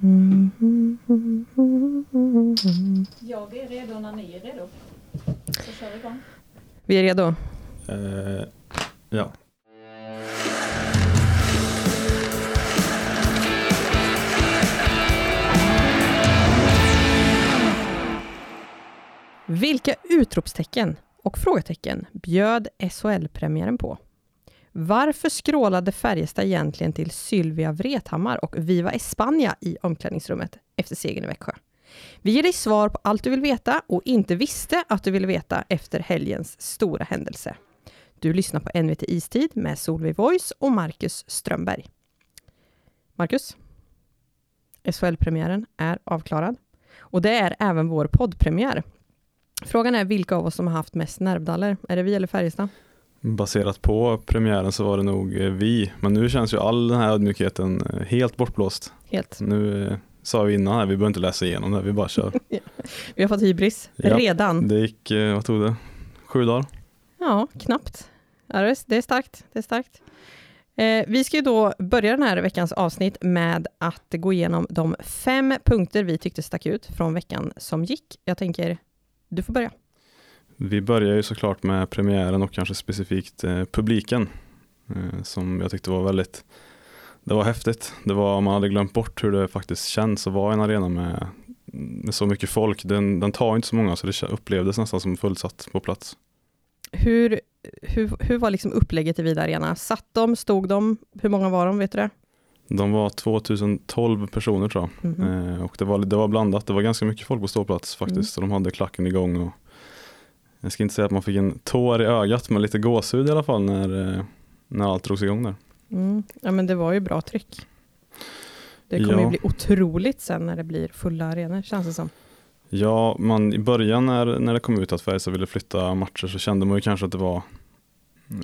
Jag är redo när ni är redo. Så kör vi igång. Vi är redo. Eh, ja. Vilka utropstecken och frågetecken bjöd SHL-premiären på? Varför skrålade Färjestad egentligen till Sylvia Vrethammar och Viva Espana i omklädningsrummet efter segern i Växjö? Vi ger dig svar på allt du vill veta och inte visste att du ville veta efter helgens stora händelse. Du lyssnar på NVT Istid med Solveig Voice och Marcus Strömberg. Marcus? SHL-premiären är avklarad. Och det är även vår poddpremiär. Frågan är vilka av oss som har haft mest nervdaller? Är det vi eller Färjestad? Baserat på premiären så var det nog eh, vi, men nu känns ju all den här ödmjukheten eh, helt bortblåst. Helt. Nu eh, sa vi innan här, vi behöver inte läsa igenom det, vi bara kör. Vi har fått hybris Ja. redan. Det gick, vad tog det? Sju dagar? Ja, knappt. Det är- starkt. Det är starkt. Vi ska ju då börja den här veckans avsnitt med att gå igenom de fem punkter vi tyckte stack ut från veckan som gick. Jag tänker, du får börja. Vi börjar ju såklart med premiären och kanske specifikt eh, publiken eh, som jag tyckte var väldigt det var häftigt. Det var, man hade glömt bort hur det faktiskt känns att vara i en arena med, med så mycket folk. Den, den tar inte så många så det upplevdes nästan som fullsatt på plats. Hur, hur, hur var liksom upplägget i Vida Arena? Satt de, stod de? Hur många var de? Vet du det? De var 2012 personer tror jag. Mhm. Eh, och det var, det var blandat. Det var ganska mycket folk på ståplats faktiskt. Och de hade klacken igång. Och jag ska inte säga att man fick en tår i ögat men lite gåshud i alla fall när, eh, när allt drogs igång där. Mm. Ja, men det var ju bra tryck. Det kommer Ja. ju bli otroligt sen när det blir fulla arenor, känns det som. Ja, man, i början när, när det kom ut att Färjestad ville flytta matcher så kände man ju kanske att det var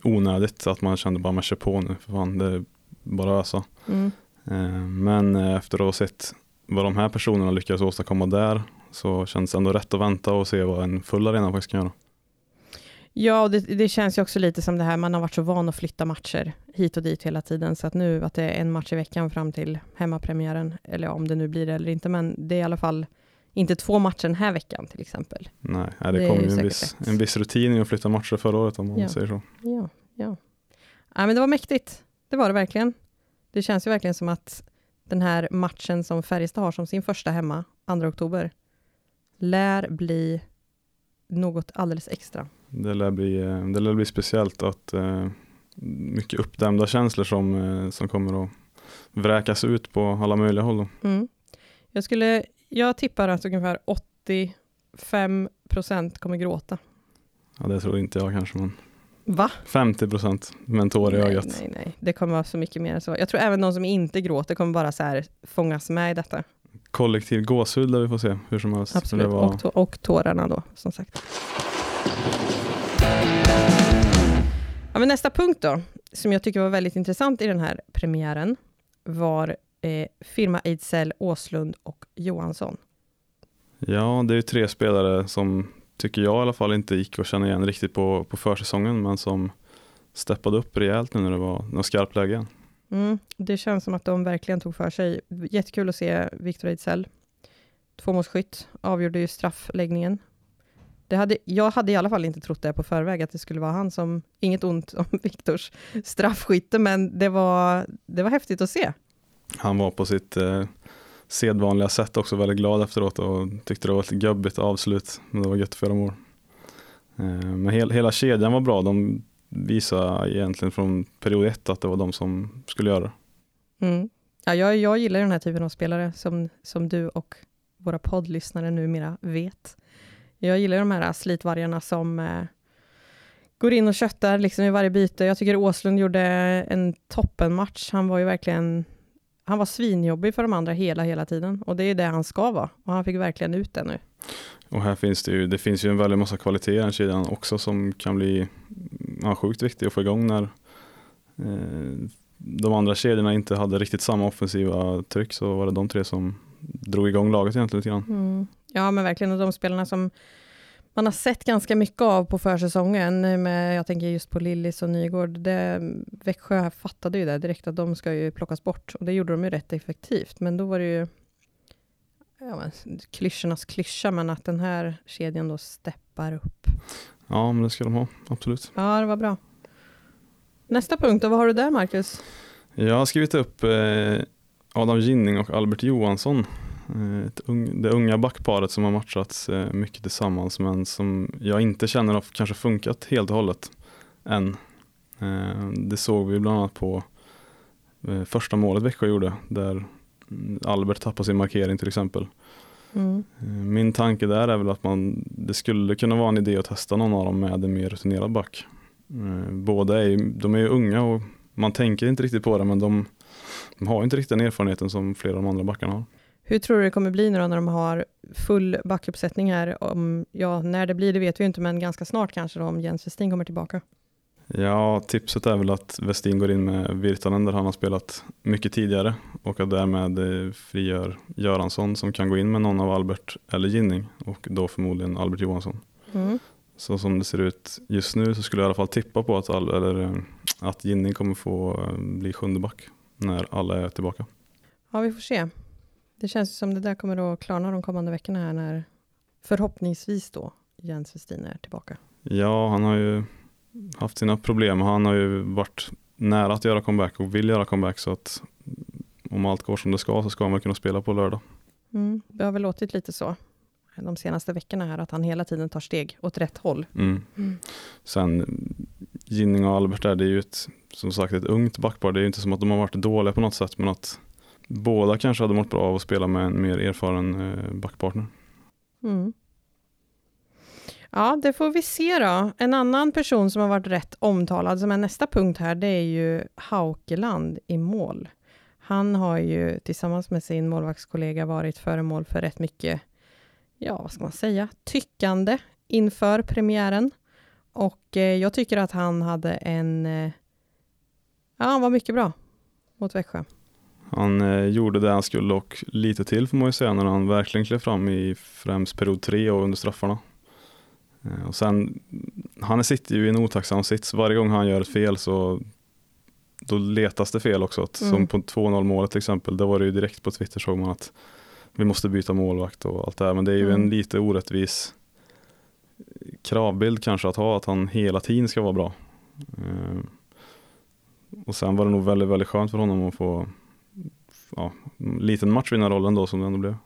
onödigt. Att man kände bara, man kör på nu, för fan, det är bara att ösa. Mm. Eh, Men eh, efter att ha sett vad de här personerna lyckades åstadkomma där så känns det ändå rätt att vänta och se vad en full arena faktiskt kan göra. Ja, och det, det känns ju också lite som det här, man har varit så van att flytta matcher hit och dit hela tiden, så att nu att det är en match i veckan fram till hemmapremiären, eller om det nu blir det eller inte, men det är i alla fall inte två matcher den här veckan till exempel. Nej, Det det kom ju en viss, en viss rutin i att flytta matcher förra året om man Ja. säger så. Ja, ja. ja men det var mäktigt. Det var det verkligen. Det känns ju verkligen som att den här matchen som Färjestad har som sin första hemma, 2 oktober, lär bli något alldeles extra. Det lär bli, eh, det lär bli speciellt att eh, mycket uppdämda känslor som, eh, som kommer att vräkas ut på alla möjliga håll. Mm. Jag, skulle, jag tippar att ungefär 85 procent kommer gråta. Ja, det tror inte jag kanske, men Va? 50 procent med en tår i nej, ögat. nej, nej. Det kommer vara så mycket mer än så. Jag tror även de som inte gråter kommer bara så här fångas med i detta. Kollektiv gåshud där vi får se hur som helst. Absolut. Var, Och, tå- och tårarna då, som sagt. Ja, men nästa punkt då, som jag tycker var väldigt intressant i den här premiären, var eh, firma Ejdsell, Åslund och Johansson. ja, det är ju tre spelare som tycker jag i alla fall inte gick att känna igen riktigt på, på försäsongen men som steppade upp rejält nu när det var, när skarpt läge. Mm, det känns som att de verkligen tog för sig. Jättekul att se Viktor Ejdsell. Tvåmålsskytt, avgjorde ju straffläggningen. Det hade, jag hade i alla fall inte trott det på förväg, att det skulle vara han som, inget ont om Viktors straffskytte, men det var, det var häftigt att se. Han var på sitt eh, sedvanliga sätt också väldigt glad efteråt och tyckte det var ett gubbigt avslut. Men det var gött få göra mål. Eh, men hel, hela kedjan var bra. De visade egentligen från period ett att det var de som skulle göra det. Mm. Ja, jag, jag gillar den här typen av spelare, som, som du och våra poddlyssnare numera vet. Jag gillar de här slitvargarna som eh, går in och köttar liksom i varje byte. Jag tycker Åslund gjorde en toppenmatch. Han var ju verkligen han var svinjobbig för de andra hela, hela tiden. Och det är det han ska vara. Och han fick verkligen ut det nu. Och här finns det ju, det finns ju en väldig massa kvalitet i den kedjan också som kan bli ja, sjukt viktig att få igång när eh, de andra kedjorna inte hade riktigt samma offensiva tryck så var det de tre som drog igång laget egentligen lite grann. Mm. Ja, men verkligen. Och de spelarna som man har sett ganska mycket av på försäsongen, med, jag tänker just på Lillis och Nygård, det, Växjö fattade ju det direkt, att de ska ju plockas bort. Och det gjorde de ju rätt effektivt. Men då var det ju ja, men, klyschornas klyscha, men att den här kedjan då steppar upp. Ja, men det ska de ha, absolut. Ja, det var bra. Nästa punkt, då, vad har du där Marcus? Jag har skrivit upp eh, Adam Ginning och Albert Johansson. Eh, det unga backparet som har matchats eh, mycket tillsammans men som jag inte känner har kanske funkat helt och hållet än. Eh, det såg vi bland annat på första målet Växjö gjorde där mm, Albert tappade sin markering till exempel. Mm. Min tanke där är väl att man, det skulle kunna vara en idé att testa någon av dem med en mer rutinerad back. Båda är ju, de är ju unga och man tänker inte riktigt på det men de, de har inte riktigt den erfarenheten som flera av de andra backarna har. Hur tror du det kommer bli nu då när de har full backuppsättning här? Om, ja, när det blir det vet vi inte, men ganska snart kanske då, om Jens Westin kommer tillbaka. Ja, tipset är väl att Westin går in med Virtanen där han har spelat mycket tidigare och att därmed eh, frigör Göransson som kan gå in med någon av Albert eller Ginning och då förmodligen Albert Johansson. Mm. Så som det ser ut just nu så skulle jag i alla fall tippa på att, Al- eller, eh, att Ginning kommer få eh, bli sjunde back när alla är tillbaka. Ja, vi får se. Det känns som det där kommer att klarna de kommande veckorna här när förhoppningsvis då Jens Westin är tillbaka. Ja, han har ju haft sina problem. Han har ju varit nära att göra comeback och vill göra comeback så att om allt går som det ska så ska han väl kunna spela på lördag. Mm. Det har väl låtit lite så de senaste veckorna här, att han hela tiden tar steg åt rätt håll. Mm. Mm. Sen Ginning och Albert där, det är ju ett, som sagt ett ungt backpar. Det är ju inte som att de har varit dåliga på något sätt men att båda kanske hade mått bra av att spela med en mer erfaren eh, backpartner. Mm. Ja, det får vi se då. En annan person som har varit rätt omtalad, som är nästa punkt här, det är ju Haukeland i mål. Han har ju tillsammans med sin målvaktskollega varit föremål för rätt mycket, ja vad ska man säga, tyckande inför premiären. Och eh, jag tycker att han hade en, eh, ja han var mycket bra mot Växjö. Han eh, gjorde det han skulle och lite till får man ju säga när han verkligen klev fram i främst period tre och under straffarna. Eh, och sen, han sitter ju i en otacksam sits. Varje gång han gör ett fel så då letas det fel också. Att, Mm. Som på 2-0 målet till exempel, där var det ju direkt på Twitter såg man att vi måste byta målvakt och allt det här. Men det är ju Mm. en lite orättvis kravbild kanske att ha, att han hela tiden ska vara bra. Eh, och sen var det nog väldigt, väldigt skönt för honom att få ja, en liten matchvinnarrollen då som det ändå blev.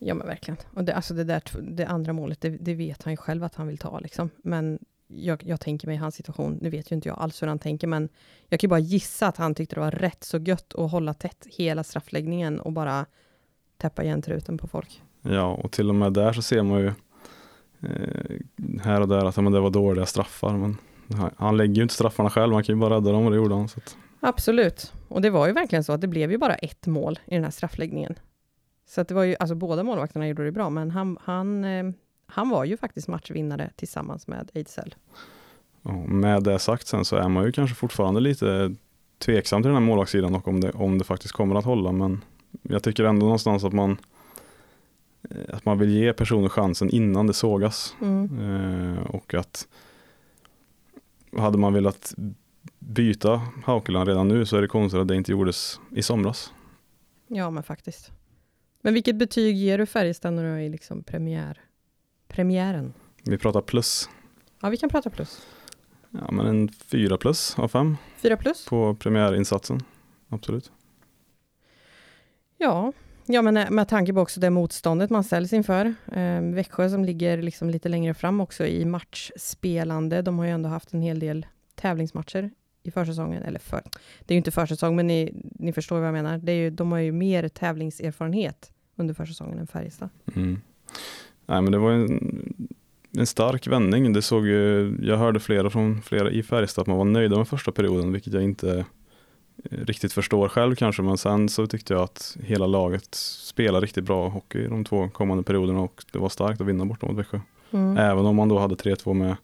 Ja men verkligen. Och det, alltså det, där, det andra målet, det, det vet han ju själv att han vill ta. Liksom. Men jag, jag tänker mig i hans situation, nu vet ju inte jag alls hur han tänker, men jag kan ju bara gissa att han tyckte det var rätt så gött att hålla tätt hela straffläggningen och bara täppa igen truten på folk. Ja, och till och med där så ser man ju eh, här och där att men det var dåliga straffar. Men han, han lägger ju inte straffarna själv, han kan ju bara rädda dem och det gjorde han. Så att, Absolut. Och det var ju verkligen så att det blev ju bara ett mål i den här straffläggningen. Så att det var ju, alltså båda målvakterna gjorde det bra, men han, han, eh, han var ju faktiskt matchvinnare tillsammans med Ejdsell. ja, med det sagt sen så är man ju kanske fortfarande lite tveksam till den här målvaktssidan och om det, om det faktiskt kommer att hålla. Men jag tycker ändå någonstans att man eh, att man vill ge personer chansen innan det sågas. Mm. Eh, och att hade man velat byta Haukeland redan nu så är det konstigt att det inte gjordes i somras. Ja, men faktiskt. Men vilket betyg ger du Färjestad när du är i liksom premiär, premiären? Vi pratar plus. Ja, vi kan prata plus. Ja, men en fyra plus av fem Fyra plus? på premiärinsatsen. Absolut. Ja, ja men eh, med tanke på också det motståndet man ställs inför. Eh, Växjö som ligger liksom lite längre fram också i matchspelande. De har ju ändå haft en hel del tävlingsmatcher i försäsongen. Eller för, det är ju inte försäsong, men ni, ni förstår vad jag menar. Det är ju, de har ju mer tävlingserfarenhet under försäsongen än Färjestad. Mm. Nej, men det var en, en stark vändning. Det såg ju, jag hörde flera från flera i Färjestad att man var nöjda med första perioden, vilket jag inte eh, riktigt förstår själv kanske. Men sen så tyckte jag att hela laget spelade riktigt bra hockey de två kommande perioderna och det var starkt att vinna borta mot Växjö. Mm. Även om man då hade 3-2 med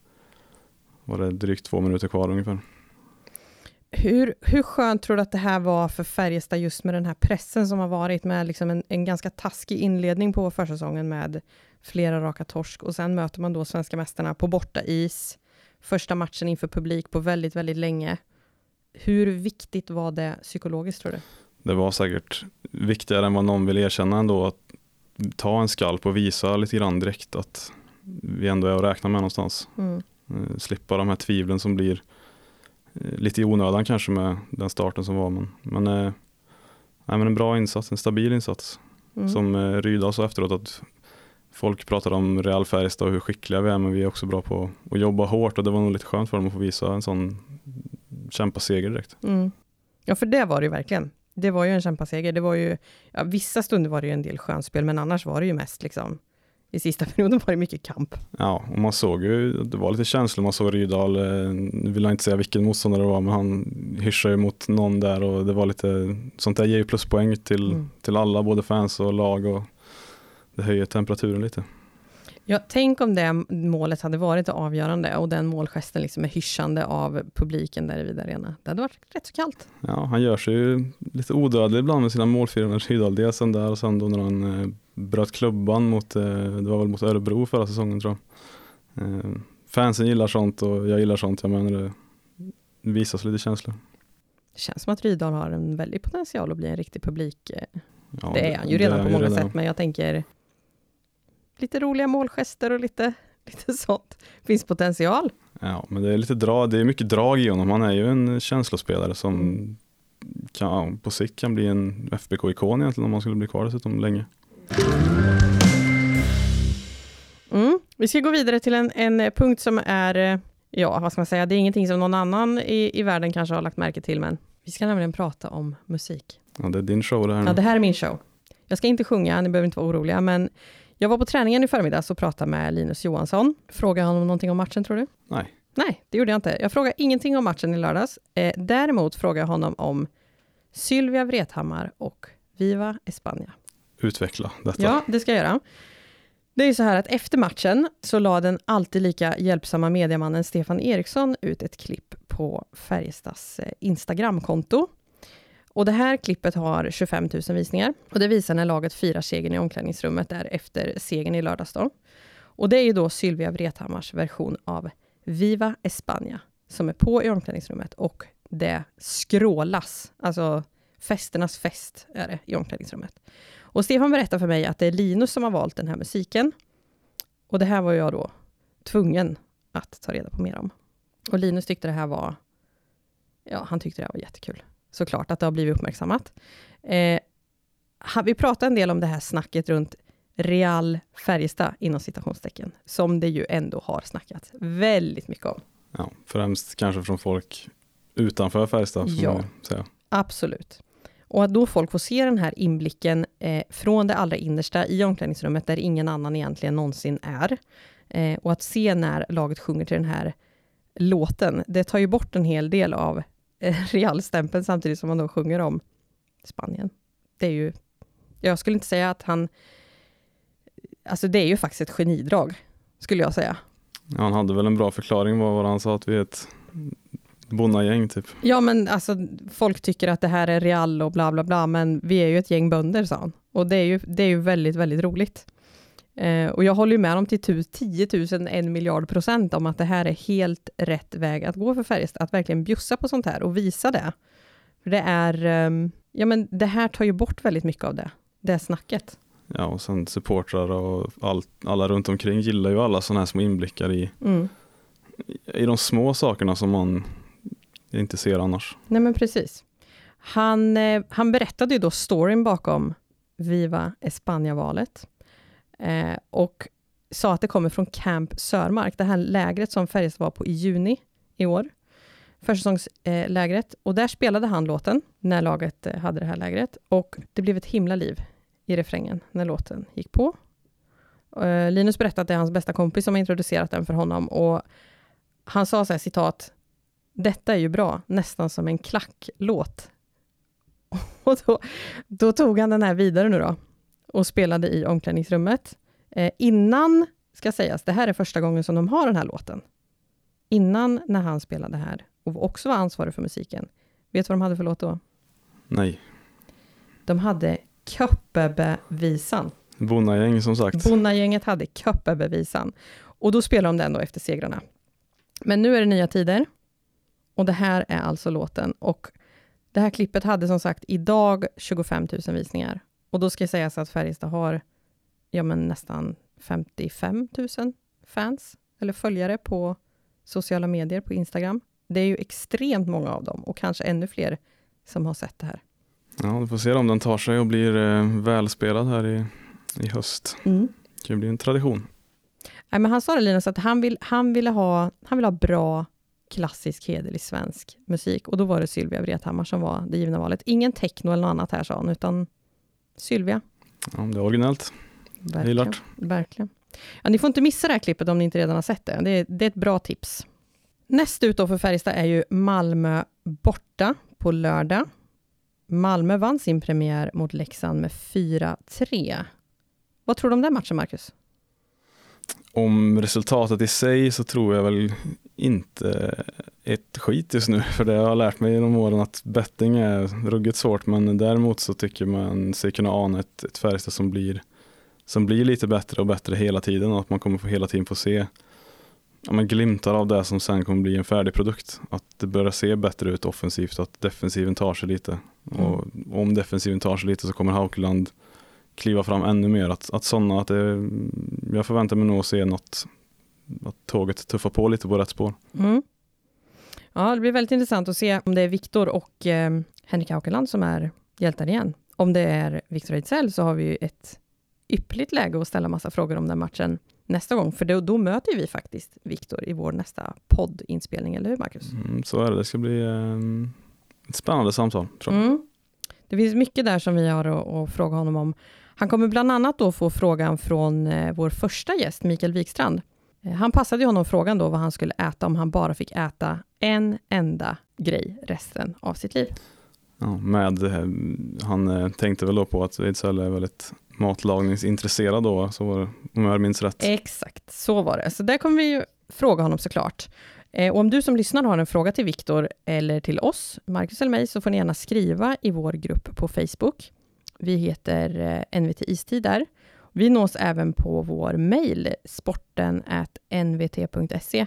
var det drygt två minuter kvar ungefär. Hur, hur skönt tror du att det här var för Färjestad just med den här pressen som har varit med liksom en, en ganska taskig inledning på försäsongen med flera raka torsk och sen möter man då svenska mästarna på borta is. Första matchen inför publik på väldigt, väldigt länge. Hur viktigt var det psykologiskt tror du? Det var säkert viktigare än vad någon vill erkänna ändå att ta en skalp och visa lite grann direkt att vi ändå är att räkna med någonstans. Mm. Eh, slippa de här tvivlen som blir lite i onödan kanske med den starten som var. Men, men, eh, nej, men en bra insats, en stabil insats. Mm. Som eh, sa efteråt att folk pratar om Real Färjestad och hur skickliga vi är men vi är också bra på att jobba hårt och det var nog lite skönt för dem att få visa en sån kämpaseger direkt. Mm. Ja, för det var det ju verkligen. Det var ju en kämpaseger. Det var ju, ja, vissa stunder var det ju en del skönspel, men annars var det ju mest liksom, i sista perioden var det mycket kamp. Ja, och man såg ju, det var lite känslor, man såg Rydahl, eh, nu vill jag inte säga vilken motståndare det var, men han hyschade ju mot någon där och det var lite, sånt där ger ju pluspoäng till, Mm. till alla, både fans och lag och det höjer temperaturen lite. Ja, tänk om det målet hade varit avgörande och den målgesten liksom är hyschande av publiken där i Vida Arena. Det hade varit rätt så kallt. Ja, han gör sig ju lite odödlig ibland med sina målfirande Rydahl. Dels den där och sen då när han eh, bröt klubban mot, eh, det var väl mot Örebro förra säsongen tror jag. Eh, fansen gillar sånt och jag gillar sånt. Jag menar det visas lite känslor. Det känns som att Rydahl har en väldig potential att bli en riktig publik. eh, Ja, det är han ju redan på många redan. sätt, men jag tänker lite roliga målgester och lite, lite sånt. Finns potential. Ja, men det är lite drag, det är mycket drag i honom. Han är ju en känslospelare som Mm. kan, på sikt kan bli en FBK-ikon egentligen om han skulle bli kvar dessutom länge. Mm. Vi ska gå vidare till en, en punkt som är, eh, ja vad ska man säga, det är ingenting som någon annan i, i världen kanske har lagt märke till, men vi ska nämligen prata om musik. Ja, det är din show det här. Ja, det här är min show. Jag ska inte sjunga, ni behöver inte vara oroliga, men jag var på träningen i förmiddags och pratade med Linus Johansson. Frågade honom någonting om matchen, tror du? Nej. Nej, det gjorde jag inte. Jag frågade ingenting om matchen i lördags. Eh, däremot frågade jag honom om Sylvia Vrethammar och Viva España. Utveckla detta. Ja, det ska jag göra. Det är ju så här att efter matchen så la den alltid lika hjälpsamma mediamannen Stefan Eriksson ut ett klipp på Färjestads eh, Instagramkonto. Och det här klippet har 25 000 visningar och det visar när laget firar segern i omklädningsrummet där efter segern i lördags då. Och det är ju då Sylvia Vrethammars version av Viva España som är på i omklädningsrummet och det skrålas, alltså festernas fest är det i omklädningsrummet. Och Stefan berättar för mig att det är Linus som har valt den här musiken. Och det här var jag då tvungen att ta reda på mer om. Och Linus tyckte det här var, ja, han tyckte det här var jättekul. Såklart att det har blivit uppmärksammat. Eh, vi pratade en del om det här snacket runt Real Färjestad, inom citationstecken, som det ju ändå har snackats väldigt mycket om. Ja, främst kanske från folk utanför Färjestad. Ja. Säga. Absolut. Och att då folk får se den här inblicken eh, från det allra innersta i omklädningsrummet, där ingen annan egentligen någonsin är. Eh, och att se när laget sjunger till den här låten, det tar ju bort en hel del av eh, Real-stämpeln, samtidigt som man då sjunger om Spanien. Det är ju, jag skulle inte säga att han, alltså det är ju faktiskt ett genidrag, skulle jag säga. Ja, han hade väl en bra förklaring vad, vad han sa att vi är ett bonnagäng typ. Ja, men alltså folk tycker att det här är real och bla bla bla, men vi är ju ett gäng bönder, sa han. Och det är ju, det är ju väldigt, väldigt roligt. Eh, och jag håller ju med dem till tu- 10 000, en miljard procent om att det här är helt rätt väg att gå för Färjestad, att verkligen bjussa på sånt här och visa det. För det är, ehm, ja men det här tar ju bort väldigt mycket av det, det snacket. Ja, och sen supportrar och allt, alla runt omkring gillar ju alla sådana här små inblickar i, Mm. i de små sakerna som man inte ser annars. Nej men precis. Han, eh, han berättade ju då storyn bakom Viva España-valet eh, och sa att det kommer från Camp Sörmark, det här lägret som Färjestad var på i juni i år. Försäsongslägret. Eh, och där spelade han låten när laget eh, hade det här lägret och det blev ett himla liv i refrängen när låten gick på. Eh, Linus berättade att det är hans bästa kompis som har introducerat den för honom och han sa så här citat detta är ju bra, nästan som en klacklåt. Och då, då tog han den här vidare nu då och spelade i omklädningsrummet. Eh, innan, ska sägas, det här är första gången som de har den här låten. Innan när han spelade här och också var ansvarig för musiken. Vet du vad de hade för låt då? Nej, De hade Köppebevisan. bonnagäng som sagt. Bonnagänget hade Köppebevisan. Och då spelade de den då efter segrarna. Men nu är det nya tider. Och det här är alltså låten. Och det här klippet hade som sagt idag 25 000 visningar. Och då ska jag säga så att Färjestad har ja, men nästan 55 000 fans eller följare på sociala medier på Instagram. Det är ju extremt många av dem och kanske ännu fler som har sett det här. Ja, du får se om den tar sig och blir eh, välspelad här i, i höst. Mm. Det kan ju bli en tradition. Nej, men han sa det Linus, att han vill, han, ville ha, han vill ha bra klassisk hederlig svensk musik och då var det Sylvia Vrethammar som var det givna valet. Ingen techno eller något annat här sa han, utan Sylvia. Ja, det är originellt. Verkligen. Verkligen. Ja, ni får inte missa det här klippet om ni inte redan har sett det. Det är, det är ett bra tips. Näst ut då för Färjestad är ju Malmö borta på lördag. Malmö vann sin premiär mot Leksand med 4-3. Vad tror du om den matchen, Marcus? Om resultatet i sig så tror jag väl inte ett skit just nu, för det har jag lärt mig genom åren att betting är ruggigt svårt, men däremot så tycker man sig kunna ana ett, ett Färjestad som blir, som blir lite bättre och bättre hela tiden och att man kommer få hela tiden få se ja, men glimtar av det som sen kommer bli en färdig produkt. Att det börjar se bättre ut offensivt och att defensiven tar sig lite. Mm. Och om defensiven tar sig lite så kommer Haukeland kliva fram ännu mer. Att, att sådana, att det, jag förväntar mig nog att se något, att tåget tuffar på lite på rätt spår. Mm. Ja, det blir väldigt intressant att se om det är Viktor och eh, Henrik Haukeland som är hjältar igen. Om det är Viktor Ejdsell så har vi ju ett ypperligt läge att ställa massa frågor om den matchen nästa gång, för då, då möter vi faktiskt Viktor i vår nästa poddinspelning, eller hur Marcus? Mm, så är det, det ska bli eh, ett spännande samtal tror jag. Mm. Det finns mycket där som vi har att, att fråga honom om. Han kommer bland annat då få frågan från eh, vår första gäst, Mikael Wikstrand. Eh, han passade honom frågan då vad han skulle äta om han bara fick äta en enda grej resten av sitt liv. Ja, med, eh, han eh, tänkte väl då på att Ejdsell är väldigt matlagningsintresserad då, så var det, om jag minns rätt. Exakt, så var det. Så där kommer vi ju fråga honom såklart. Eh, och om du som lyssnar har en fråga till Viktor eller till oss, Marcus eller mig, så får ni gärna skriva i vår grupp på Facebook. Vi heter eh, NVT Istid där. Vi nås även på vår mejl, sporten.nvt.se.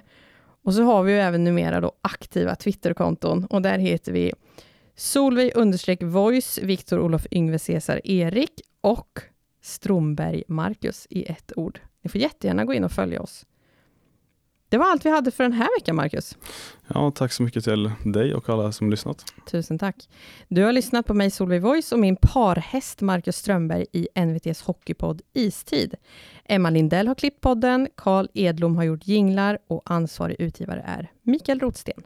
Och så har vi ju även numera då aktiva Twitterkonton och där heter vi Solveig understreck voice, Viktor Olof Yngve Cesar Erik och Stromberg Marcus i ett ord. Ni får jättegärna gå in och följa oss. Det var allt vi hade för den här veckan, Marcus. Ja, tack så mycket till dig och alla som lyssnat. Tusen tack. Du har lyssnat på mig, Solveig Voice, och min parhäst Marcus Strömberg i NVTs hockeypodd Istid. Emma Lindell har klippt podden, Carl Edlom har gjort jinglar och ansvarig utgivare är Mikael Rotsten.